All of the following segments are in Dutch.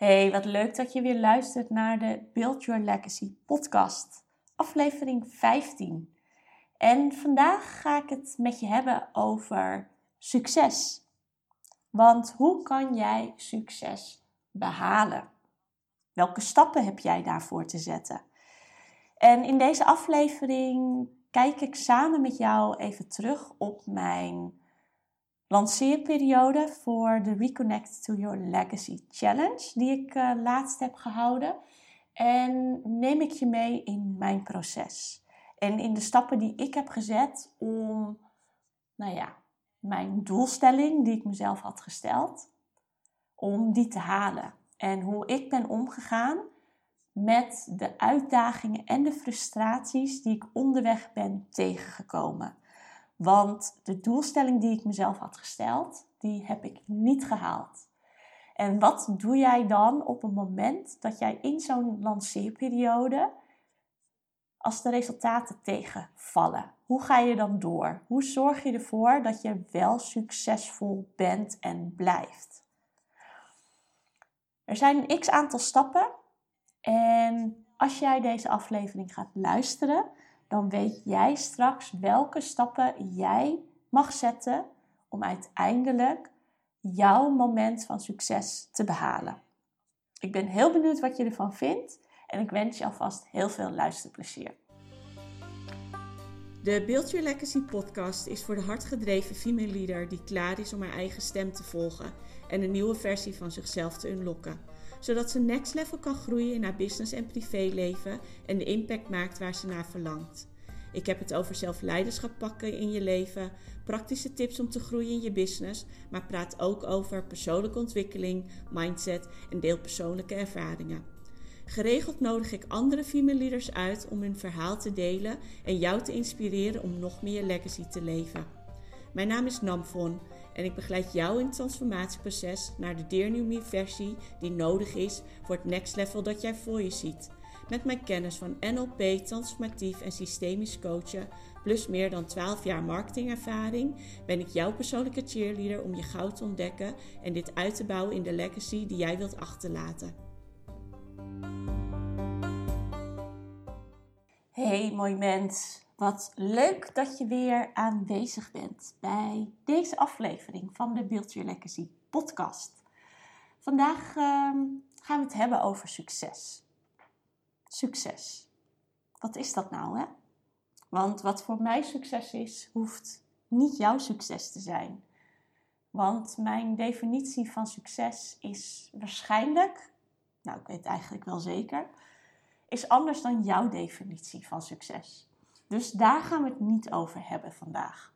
Hey, wat leuk dat je weer luistert naar de Build Your Legacy podcast, aflevering 15. En vandaag ga ik het met je hebben over succes. Want hoe kan jij succes behalen? Welke stappen heb jij daarvoor te zetten? En in deze aflevering kijk ik samen met jou even terug op mijn lanceerperiode voor de Reconnect to Your Legacy Challenge, die ik uh, laatst heb gehouden. En neem ik je mee in mijn proces. En in de stappen die ik heb gezet om, nou ja, mijn doelstelling die ik mezelf had gesteld, om die te halen. En hoe ik ben omgegaan met de uitdagingen en de frustraties die ik onderweg ben tegengekomen. Want de doelstelling die ik mezelf had gesteld, die heb ik niet gehaald. En wat doe jij dan op het moment dat jij in zo'n lanceerperiode, als de resultaten tegenvallen? Hoe ga je dan door? Hoe zorg je ervoor dat je wel succesvol bent en blijft? Er zijn een x aantal stappen. En als jij deze aflevering gaat luisteren, dan weet jij straks welke stappen jij mag zetten om uiteindelijk jouw moment van succes te behalen. Ik ben heel benieuwd wat je ervan vindt en ik wens je alvast heel veel luisterplezier. De Build Your Legacy podcast is voor de hardgedreven female leader die klaar is om haar eigen stem te volgen en een nieuwe versie van zichzelf te unlocken. Zodat ze next level kan groeien in haar business en privéleven en de impact maakt waar ze naar verlangt. Ik heb het over zelfleiderschap pakken in je leven, praktische tips om te groeien in je business, maar praat ook over persoonlijke ontwikkeling, mindset en deel persoonlijke ervaringen. Geregeld nodig ik andere female leaders uit om hun verhaal te delen en jou te inspireren om nog meer legacy te leven. Mijn naam is Namvon en ik begeleid jou in het transformatieproces naar de Dear versie die nodig is voor het next level dat jij voor je ziet. Met mijn kennis van NLP, transformatief en systemisch coachen, plus meer dan 12 jaar marketingervaring, ben ik jouw persoonlijke cheerleader om je goud te ontdekken en dit uit te bouwen in de legacy die jij wilt achterlaten. Hey mooi mens, wat leuk dat je weer aanwezig bent bij deze aflevering van de Build Your Legacy podcast. Vandaag uh, gaan we het hebben over succes. Succes. Wat is dat nou, hè? Want wat voor mij succes is, hoeft niet jouw succes te zijn. Want mijn definitie van succes is waarschijnlijk, nou ik weet het eigenlijk wel zeker, is anders dan jouw definitie van succes. Dus daar gaan we het niet over hebben vandaag.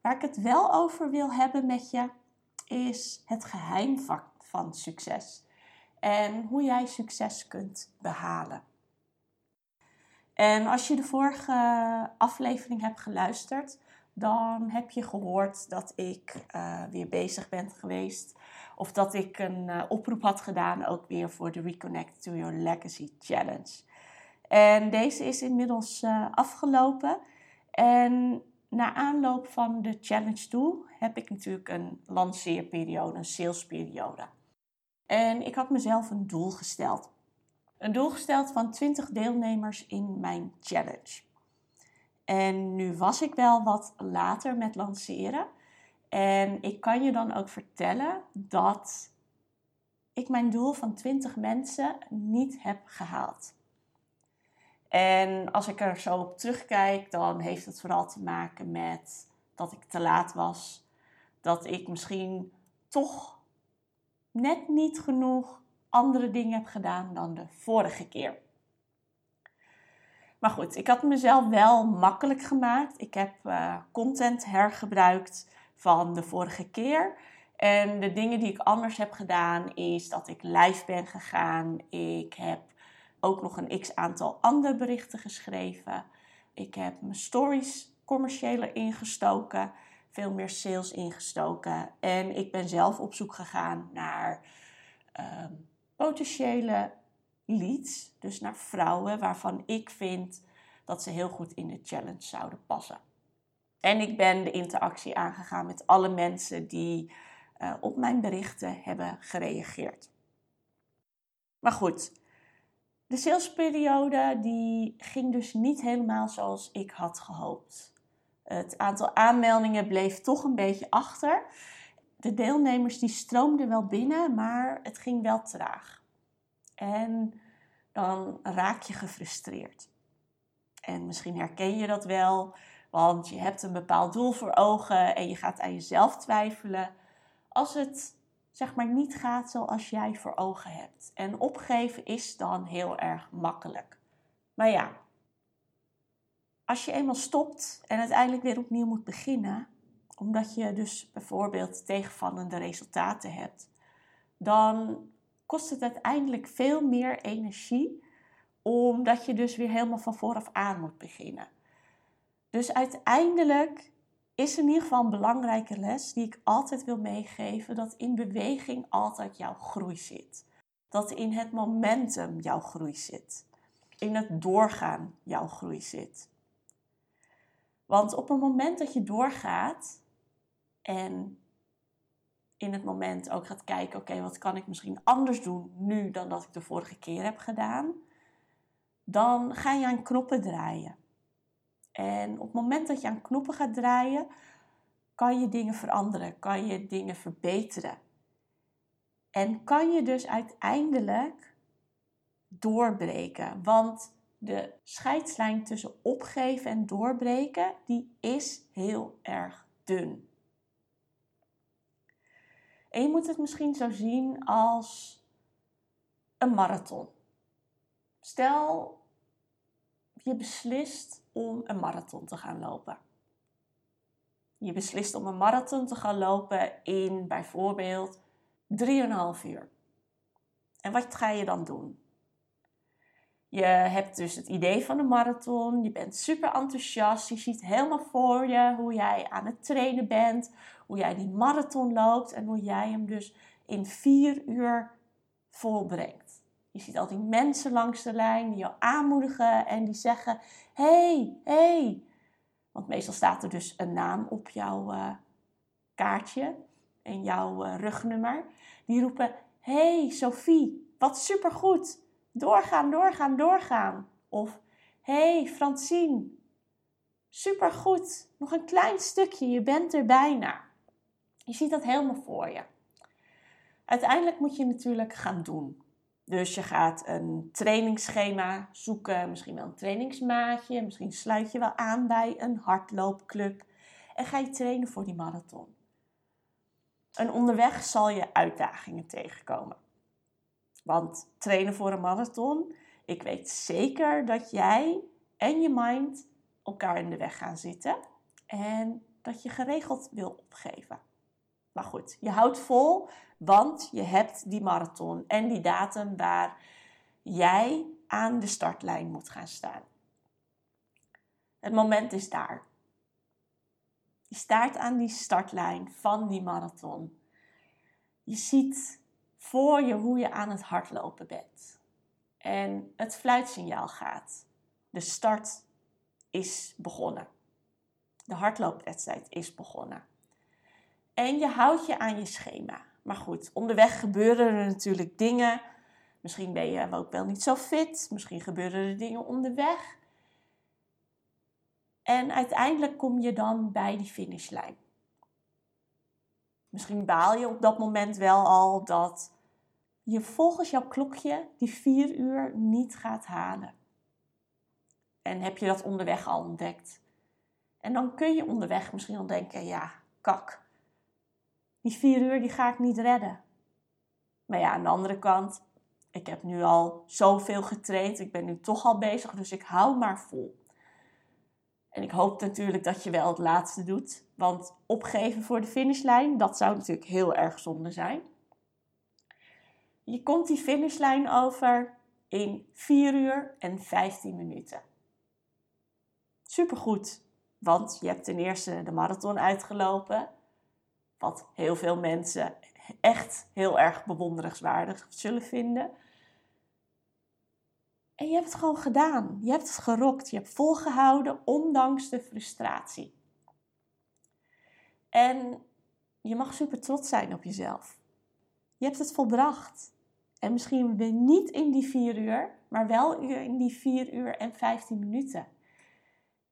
Waar ik het wel over wil hebben met je, is het geheim van succes. En hoe jij succes kunt behalen. En als je de vorige aflevering hebt geluisterd, dan heb je gehoord dat ik uh, weer bezig ben geweest. Of dat ik een uh, oproep had gedaan, ook weer voor de Reconnect to Your Legacy Challenge. En deze is inmiddels uh, afgelopen. En na aanloop van de challenge toe heb ik natuurlijk een lanceerperiode, een salesperiode. En ik had mezelf een doel gesteld. Een doel gesteld van 20 deelnemers in mijn challenge. En nu was ik wel wat later met lanceren. En ik kan je dan ook vertellen dat ik mijn doel van 20 mensen niet heb gehaald. En als ik er zo op terugkijk, dan heeft het vooral te maken met dat ik te laat was. Dat ik misschien toch net niet genoeg andere dingen heb gedaan dan de vorige keer. Maar goed, ik had mezelf wel makkelijk gemaakt. Ik heb uh, content hergebruikt van de vorige keer. En de dingen die ik anders heb gedaan is dat ik live ben gegaan. Ik heb ook nog een x aantal andere berichten geschreven. Ik heb mijn stories commerciëler ingestoken, veel meer sales ingestoken. En ik ben zelf op zoek gegaan naar ehm, potentiële leads, dus naar vrouwen waarvan ik vind dat ze heel goed in de challenge zouden passen. En ik ben de interactie aangegaan met alle mensen die uh, op mijn berichten hebben gereageerd. Maar goed, de salesperiode die ging dus niet helemaal zoals ik had gehoopt. Het aantal aanmeldingen bleef toch een beetje achter. De deelnemers die stroomden wel binnen, maar het ging wel traag. En dan raak je gefrustreerd. En misschien herken je dat wel, want je hebt een bepaald doel voor ogen en je gaat aan jezelf twijfelen als het zeg maar niet gaat zoals jij voor ogen hebt. En opgeven is dan heel erg makkelijk. Maar ja, als je eenmaal stopt en uiteindelijk weer opnieuw moet beginnen, omdat je dus bijvoorbeeld tegenvallende resultaten hebt, dan kost het uiteindelijk veel meer energie, omdat je dus weer helemaal van vooraf aan moet beginnen. Dus uiteindelijk is in ieder geval een belangrijke les die ik altijd wil meegeven: dat in beweging altijd jouw groei zit. Dat in het momentum jouw groei zit. In het doorgaan jouw groei zit. Want op het moment dat je doorgaat en in het moment ook gaat kijken: oké, wat kan ik misschien anders doen nu dan dat ik de vorige keer heb gedaan? Dan ga je aan knoppen draaien. En op het moment dat je aan knoppen gaat draaien, kan je dingen veranderen, kan je dingen verbeteren. En kan je dus uiteindelijk doorbreken. Want de scheidslijn tussen opgeven en doorbreken, die is heel erg dun. En je moet het misschien zo zien als een marathon. Stel, je beslist om een marathon te gaan lopen. Je beslist om een marathon te gaan lopen in bijvoorbeeld 3,5 uur. En wat ga je dan doen? Je hebt dus het idee van een marathon. Je bent super enthousiast. Je ziet helemaal voor je hoe jij aan het trainen bent. Hoe jij die marathon loopt. En hoe jij hem dus in vier uur volbrengt. Je ziet al die mensen langs de lijn die jou aanmoedigen en die zeggen: hey, hey. Want meestal staat er dus een naam op jouw uh, kaartje en jouw uh, rugnummer. Die roepen: hey, Sophie, wat supergoed. Doorgaan, doorgaan, doorgaan. Of hey, Francine, supergoed. Nog een klein stukje, je bent er bijna. Je ziet dat helemaal voor je. Uiteindelijk moet je natuurlijk gaan doen. Dus je gaat een trainingsschema zoeken, misschien wel een trainingsmaatje, misschien sluit je wel aan bij een hardloopclub en ga je trainen voor die marathon. En onderweg zal je uitdagingen tegenkomen. Want trainen voor een marathon, ik weet zeker dat jij en je mind elkaar in de weg gaan zitten en dat je geregeld wil opgeven. Maar goed, je houdt vol, want je hebt die marathon en die datum waar jij aan de startlijn moet gaan staan. Het moment is daar. Je staat aan die startlijn van die marathon. Je ziet voor je hoe je aan het hardlopen bent. En het fluitsignaal gaat. De start is begonnen. De hardloopwedstrijd is begonnen. En je houdt je aan je schema. Maar goed, onderweg gebeuren er natuurlijk dingen. Misschien ben je ook wel niet zo fit. Misschien gebeuren er dingen onderweg. En uiteindelijk kom je dan bij die finishlijn. Misschien baal je op dat moment wel al dat je volgens jouw klokje die vier uur niet gaat halen. En heb je dat onderweg al ontdekt? En dan kun je onderweg misschien al denken: ja, kak, die vier uur die ga ik niet redden. Maar ja, aan de andere kant, ik heb nu al zoveel getraind. Ik ben nu toch al bezig, dus ik hou maar vol. En ik hoop natuurlijk dat je wel het laatste doet. Want opgeven voor de finishlijn, dat zou natuurlijk heel erg zonde zijn. Je komt die finishlijn over in 4 uur en 15 minuten. Supergoed, want je hebt ten eerste de marathon uitgelopen. Wat heel veel mensen echt heel erg bewonderenswaardig zullen vinden. En je hebt het gewoon gedaan. Je hebt het gerokt. Je hebt volgehouden, ondanks de frustratie. En je mag super trots zijn op jezelf. Je hebt het volbracht. En misschien weer niet in die vier uur, maar wel in die vier uur en 15 minuten.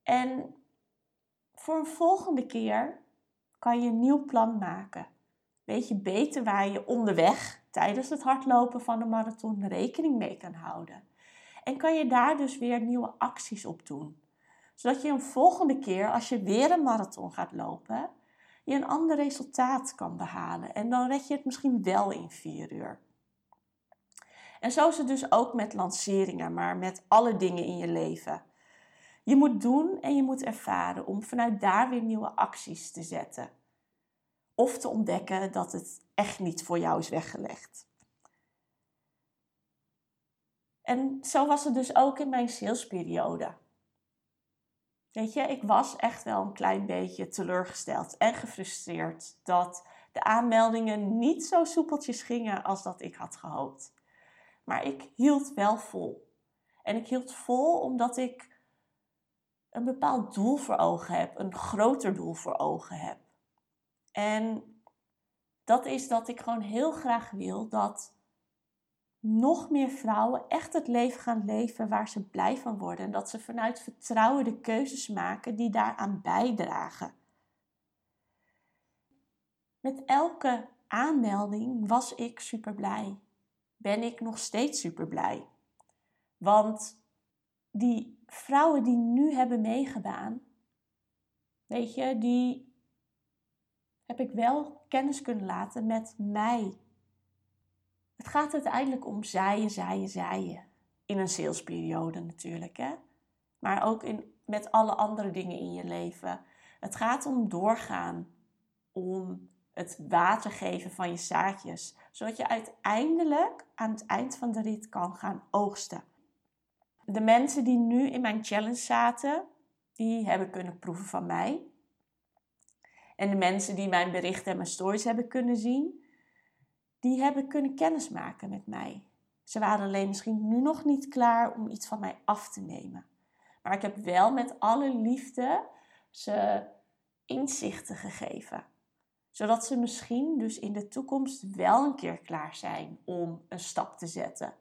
En voor een volgende keer kan je een nieuw plan maken. Weet je beter waar je onderweg tijdens het hardlopen van de marathon rekening mee kan houden. En kan je daar dus weer nieuwe acties op doen. Zodat je een volgende keer, als je weer een marathon gaat lopen, je een ander resultaat kan behalen. En dan red je het misschien wel in vier uur. En zo is het dus ook met lanceringen, maar met alle dingen in je leven. Je moet doen en je moet ervaren om vanuit daar weer nieuwe acties te zetten. Of te ontdekken dat het echt niet voor jou is weggelegd. En zo was het dus ook in mijn salesperiode. Weet je, ik was echt wel een klein beetje teleurgesteld en gefrustreerd dat de aanmeldingen niet zo soepeltjes gingen als dat ik had gehoopt. Maar ik hield wel vol. En ik hield vol omdat ik een bepaald doel voor ogen heb, een groter doel voor ogen heb. En dat is dat ik gewoon heel graag wil dat nog meer vrouwen echt het leven gaan leven waar ze blij van worden. En dat ze vanuit vertrouwen de keuzes maken die daaraan bijdragen. Met elke aanmelding was ik super blij. Ben ik nog steeds super blij. Want die vrouwen die nu hebben meegedaan, weet je, die heb ik wel kennis kunnen laten met mij het gaat uiteindelijk om zaaien, zaaien, zaaien. In een salesperiode natuurlijk, hè. Maar ook in, met alle andere dingen in je leven. Het gaat om doorgaan. Om het water geven van je zaadjes. Zodat je uiteindelijk aan het eind van de rit kan gaan oogsten. De mensen die nu in mijn challenge zaten, die hebben kunnen proeven van mij. En de mensen die mijn berichten en mijn stories hebben kunnen zien, die hebben kunnen kennismaken met mij. Ze waren alleen misschien nu nog niet klaar om iets van mij af te nemen. Maar ik heb wel met alle liefde ze inzichten gegeven. Zodat ze misschien dus in de toekomst wel een keer klaar zijn om een stap te zetten.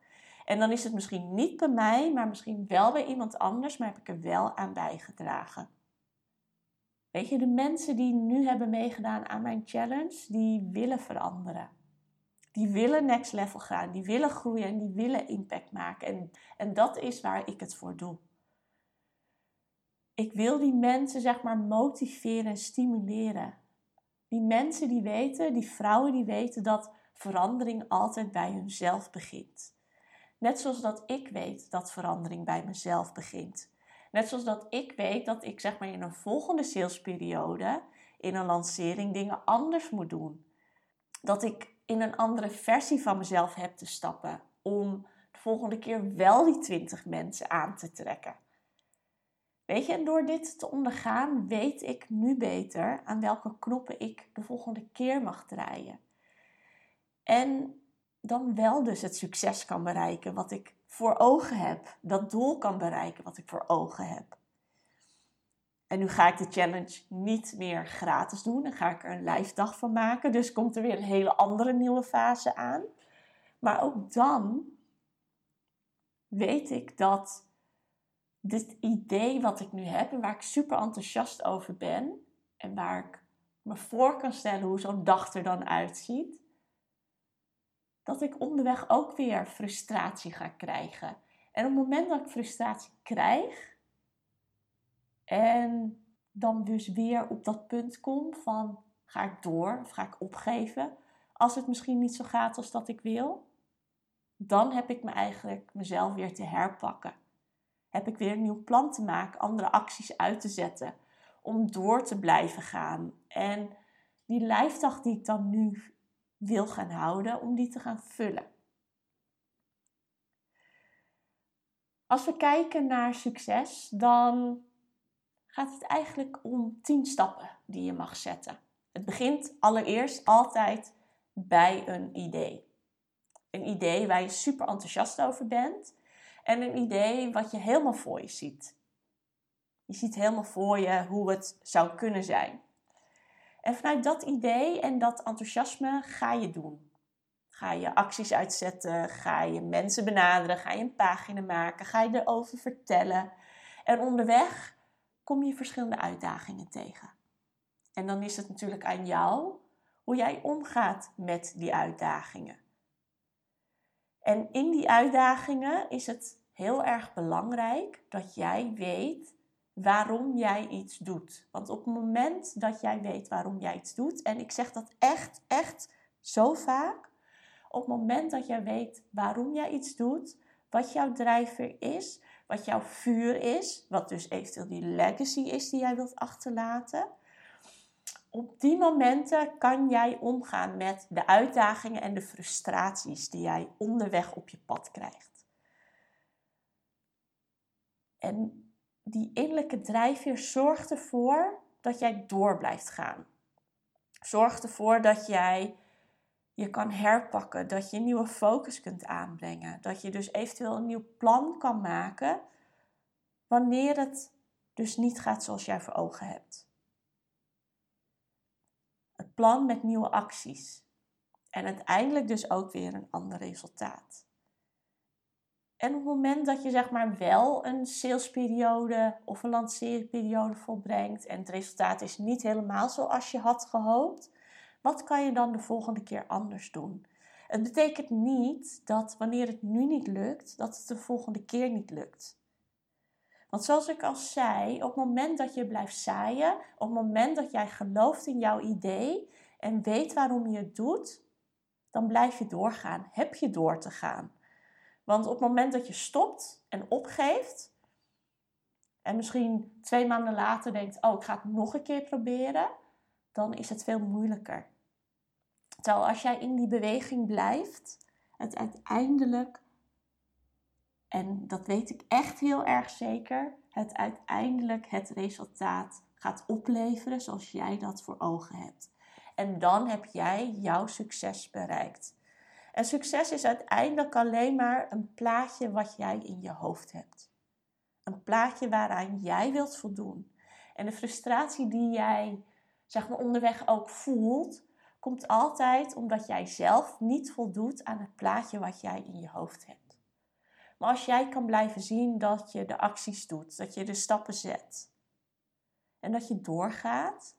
En dan is het misschien niet bij mij, maar misschien wel bij iemand anders, maar heb ik er wel aan bijgedragen. Weet je, de mensen die nu hebben meegedaan aan mijn challenge, die willen veranderen die willen next level gaan, die willen groeien en die willen impact maken. En, en dat is waar ik het voor doe. Ik wil die mensen zeg maar motiveren en stimuleren. Die mensen die weten, die vrouwen die weten dat verandering altijd bij hunzelf begint. Net zoals dat ik weet dat verandering bij mezelf begint. Net zoals dat ik weet dat ik zeg maar in een volgende salesperiode, in een lancering, dingen anders moet doen. Dat ik in een andere versie van mezelf heb te stappen. Om de volgende keer wel die 20 mensen aan te trekken. Weet je, en door dit te ondergaan, weet ik nu beter aan welke knoppen ik de volgende keer mag draaien. En dan wel dus het succes kan bereiken wat ik voor ogen heb. Dat doel kan bereiken wat ik voor ogen heb. En nu ga ik de challenge niet meer gratis doen. Dan ga ik er een live dag van maken. Dus komt er weer een hele andere nieuwe fase aan. Maar ook dan weet ik dat dit idee wat ik nu heb en waar ik super enthousiast over ben en waar ik me voor kan stellen hoe zo'n dag er dan uitziet, dat ik onderweg ook weer frustratie ga krijgen. En op het moment dat ik frustratie krijg, en dan dus weer op dat punt kom van ga ik door of ga ik opgeven als het misschien niet zo gaat als dat ik wil. Dan heb ik me eigenlijk mezelf weer te herpakken. Heb ik weer een nieuw plan te maken, andere acties uit te zetten om door te blijven gaan. En die lijfdag die ik dan nu wil gaan houden, om die te gaan vullen. Als we kijken naar succes, dan gaat het eigenlijk om 10 stappen die je mag zetten. Het begint allereerst altijd bij een idee. Een idee waar je super enthousiast over bent en een idee wat je helemaal voor je ziet. Je ziet helemaal voor je hoe het zou kunnen zijn. En vanuit dat idee en dat enthousiasme ga je doen. Ga je acties uitzetten? Ga je mensen benaderen? Ga je een pagina maken? Ga je erover vertellen? En onderweg kom je verschillende uitdagingen tegen. En dan is het natuurlijk aan jou hoe jij omgaat met die uitdagingen. En in die uitdagingen is het heel erg belangrijk dat jij weet waarom jij iets doet. Want op het moment dat jij weet waarom jij iets doet, en ik zeg dat echt, echt zo vaak, op het moment dat jij weet waarom jij iets doet, wat jouw drijver is, wat jouw vuur is, wat dus eventueel die legacy is die jij wilt achterlaten. Op die momenten kan jij omgaan met de uitdagingen en de frustraties die jij onderweg op je pad krijgt. En die innerlijke drijfveer zorgt ervoor dat jij door blijft gaan. Zorgt ervoor dat jij je kan herpakken, dat je nieuwe focus kunt aanbrengen, dat je dus eventueel een nieuw plan kan maken wanneer het dus niet gaat zoals jij voor ogen hebt. Het plan met nieuwe acties en uiteindelijk dus ook weer een ander resultaat. En op het moment dat je zeg maar wel een salesperiode of een lanceerperiode volbrengt en het resultaat is niet helemaal zoals je had gehoopt, wat kan je dan de volgende keer anders doen? Het betekent niet dat wanneer het nu niet lukt, dat het de volgende keer niet lukt. Want zoals ik al zei, op het moment dat je blijft zaaien, op het moment dat jij gelooft in jouw idee en weet waarom je het doet, dan blijf je doorgaan. Heb je door te gaan. Want op het moment dat je stopt en opgeeft, en misschien twee maanden later denkt: Oh, ik ga het nog een keer proberen, dan is het veel moeilijker. Terwijl als jij in die beweging blijft, het uiteindelijk, en dat weet ik echt heel erg zeker, het uiteindelijk het resultaat gaat opleveren zoals jij dat voor ogen hebt. En dan heb jij jouw succes bereikt. En succes is uiteindelijk alleen maar een plaatje wat jij in je hoofd hebt. Een plaatje waaraan jij wilt voldoen. En de frustratie die jij zeg maar onderweg ook voelt, komt altijd omdat jij zelf niet voldoet aan het plaatje wat jij in je hoofd hebt. Maar als jij kan blijven zien dat je de acties doet, dat je de stappen zet en dat je doorgaat,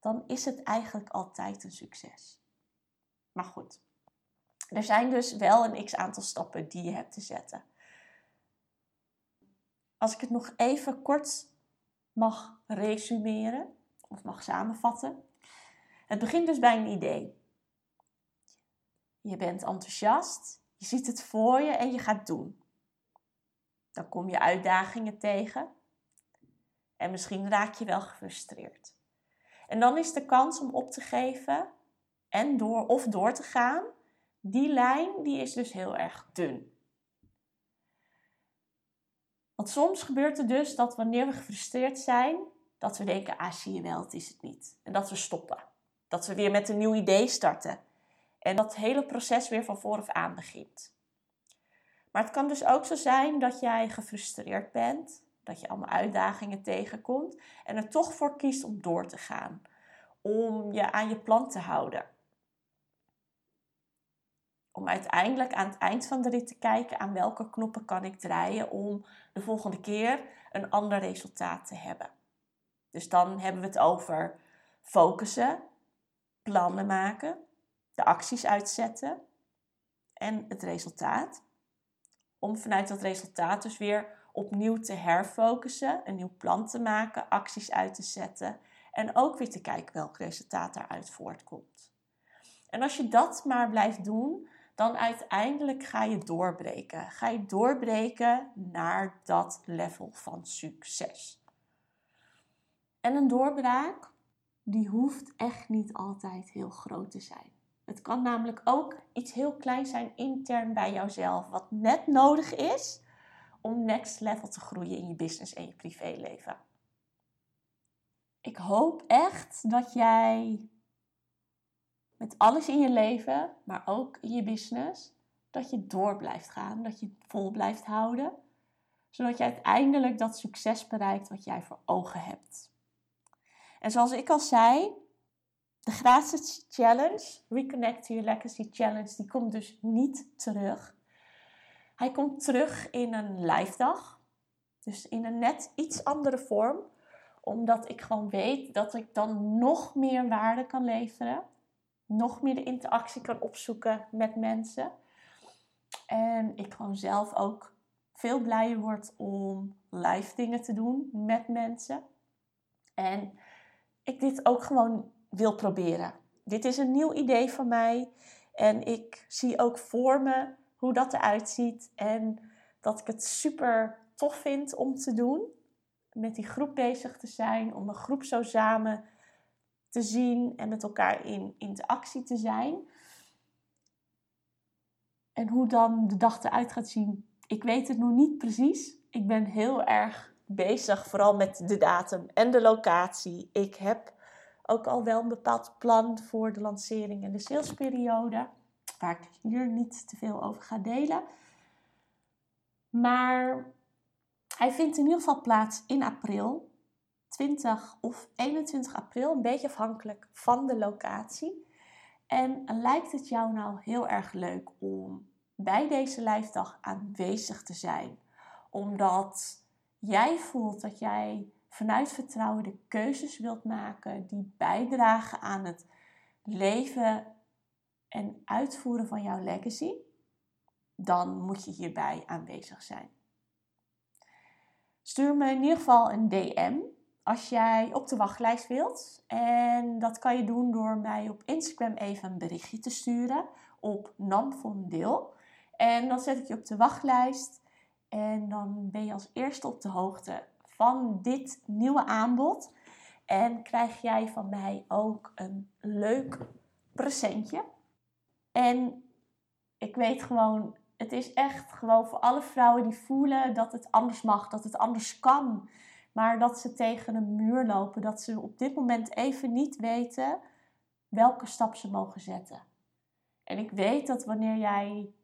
dan is het eigenlijk altijd een succes. Maar goed, er zijn dus wel een x aantal stappen die je hebt te zetten. Als ik het nog even kort mag resumeren of mag samenvatten. Het begint dus bij een idee. Je bent enthousiast, je ziet het voor je en je gaat doen. Dan kom je uitdagingen tegen en misschien raak je wel gefrustreerd. En dan is de kans om op te geven en door of door te gaan, die lijn die is dus heel erg dun. Want soms gebeurt het dus dat wanneer we gefrustreerd zijn, dat we denken, ah zie je wel, het is het niet. En dat we stoppen. Dat we weer met een nieuw idee starten. En dat hele proces weer van vooraf aan begint. Maar het kan dus ook zo zijn dat jij gefrustreerd bent, dat je allemaal uitdagingen tegenkomt en er toch voor kiest om door te gaan. Om je aan je plan te houden. Om uiteindelijk aan het eind van de rit te kijken aan welke knoppen kan ik draaien om de volgende keer een ander resultaat te hebben. Dus dan hebben we het over focussen, plannen maken, de acties uitzetten en het resultaat. Om vanuit dat resultaat dus weer opnieuw te herfocussen, een nieuw plan te maken, acties uit te zetten en ook weer te kijken welk resultaat daaruit voortkomt. En als je dat maar blijft doen, dan uiteindelijk ga je doorbreken. Ga je doorbreken naar dat level van succes. En een doorbraak, die hoeft echt niet altijd heel groot te zijn. Het kan namelijk ook iets heel kleins zijn intern bij jouzelf, wat net nodig is om next level te groeien in je business en je privéleven. Ik hoop echt dat jij met alles in je leven, maar ook in je business, dat je door blijft gaan, dat je het vol blijft houden, zodat je uiteindelijk dat succes bereikt wat jij voor ogen hebt. En zoals ik al zei, de gratis challenge, Reconnect to Your Legacy Challenge, die komt dus niet terug. Hij komt terug in een live dag. Dus in een net iets andere vorm. Omdat ik gewoon weet dat ik dan nog meer waarde kan leveren. Nog meer de interactie kan opzoeken met mensen. En ik gewoon zelf ook veel blijer word om live dingen te doen met mensen. En ik dit ook gewoon wil proberen. Dit is een nieuw idee van mij. En ik zie ook voor me hoe dat eruit ziet. En dat ik het super tof vind om te doen. Met die groep bezig te zijn. Om een groep zo samen te zien en met elkaar in interactie te zijn. En hoe dan de dag eruit gaat zien, ik weet het nog niet precies. Ik ben heel erg bezig, vooral met de datum en de locatie. Ik heb ook al wel een bepaald plan voor de lancering en de salesperiode, waar ik hier niet te veel over ga delen. Maar hij vindt in ieder geval plaats in april, 20 of 21 april, een beetje afhankelijk van de locatie. En lijkt het jou nou heel erg leuk om bij deze lijfdag aanwezig te zijn? Omdat jij voelt dat jij vanuit vertrouwen de keuzes wilt maken die bijdragen aan het leven en uitvoeren van jouw legacy, dan moet je hierbij aanwezig zijn. Stuur me in ieder geval een DM als jij op de wachtlijst wilt. En dat kan je doen door mij op Instagram even een berichtje te sturen op Namvondeel. En dan zet ik je op de wachtlijst. En dan ben je als eerste op de hoogte van dit nieuwe aanbod. En krijg jij van mij ook een leuk presentje. En ik weet gewoon, het is echt gewoon voor alle vrouwen die voelen dat het anders mag, dat het anders kan. Maar dat ze tegen een muur lopen, dat ze op dit moment even niet weten welke stap ze mogen zetten. En ik weet dat wanneer jij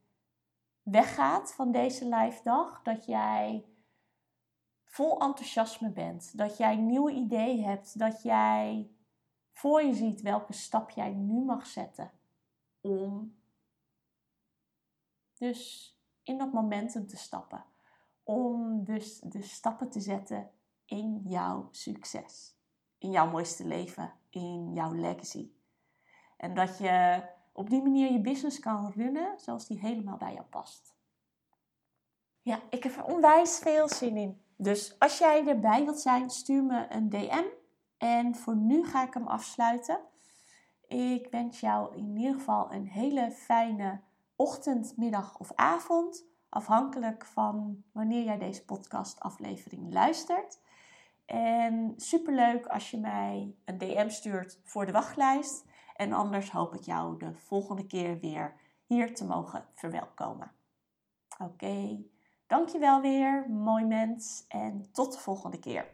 weggaat van deze live dag, dat jij vol enthousiasme bent, dat jij nieuwe ideeën hebt, dat jij voor je ziet welke stap jij nu mag zetten om dus in dat momentum te stappen. Om dus de stappen te zetten in jouw succes, in jouw mooiste leven, in jouw legacy. En dat je op die manier je business kan runnen zoals die helemaal bij jou past. Ja, ik heb er onwijs veel zin in. Dus als jij erbij wilt zijn, stuur me een DM. En voor nu ga ik hem afsluiten. Ik wens jou in ieder geval een hele fijne ochtend, middag of avond. Afhankelijk van wanneer jij deze podcastaflevering luistert. En superleuk als je mij een DM stuurt voor de wachtlijst. En anders hoop ik jou de volgende keer weer hier te mogen verwelkomen. Oké, dankjewel weer, mooi mens. En tot de volgende keer.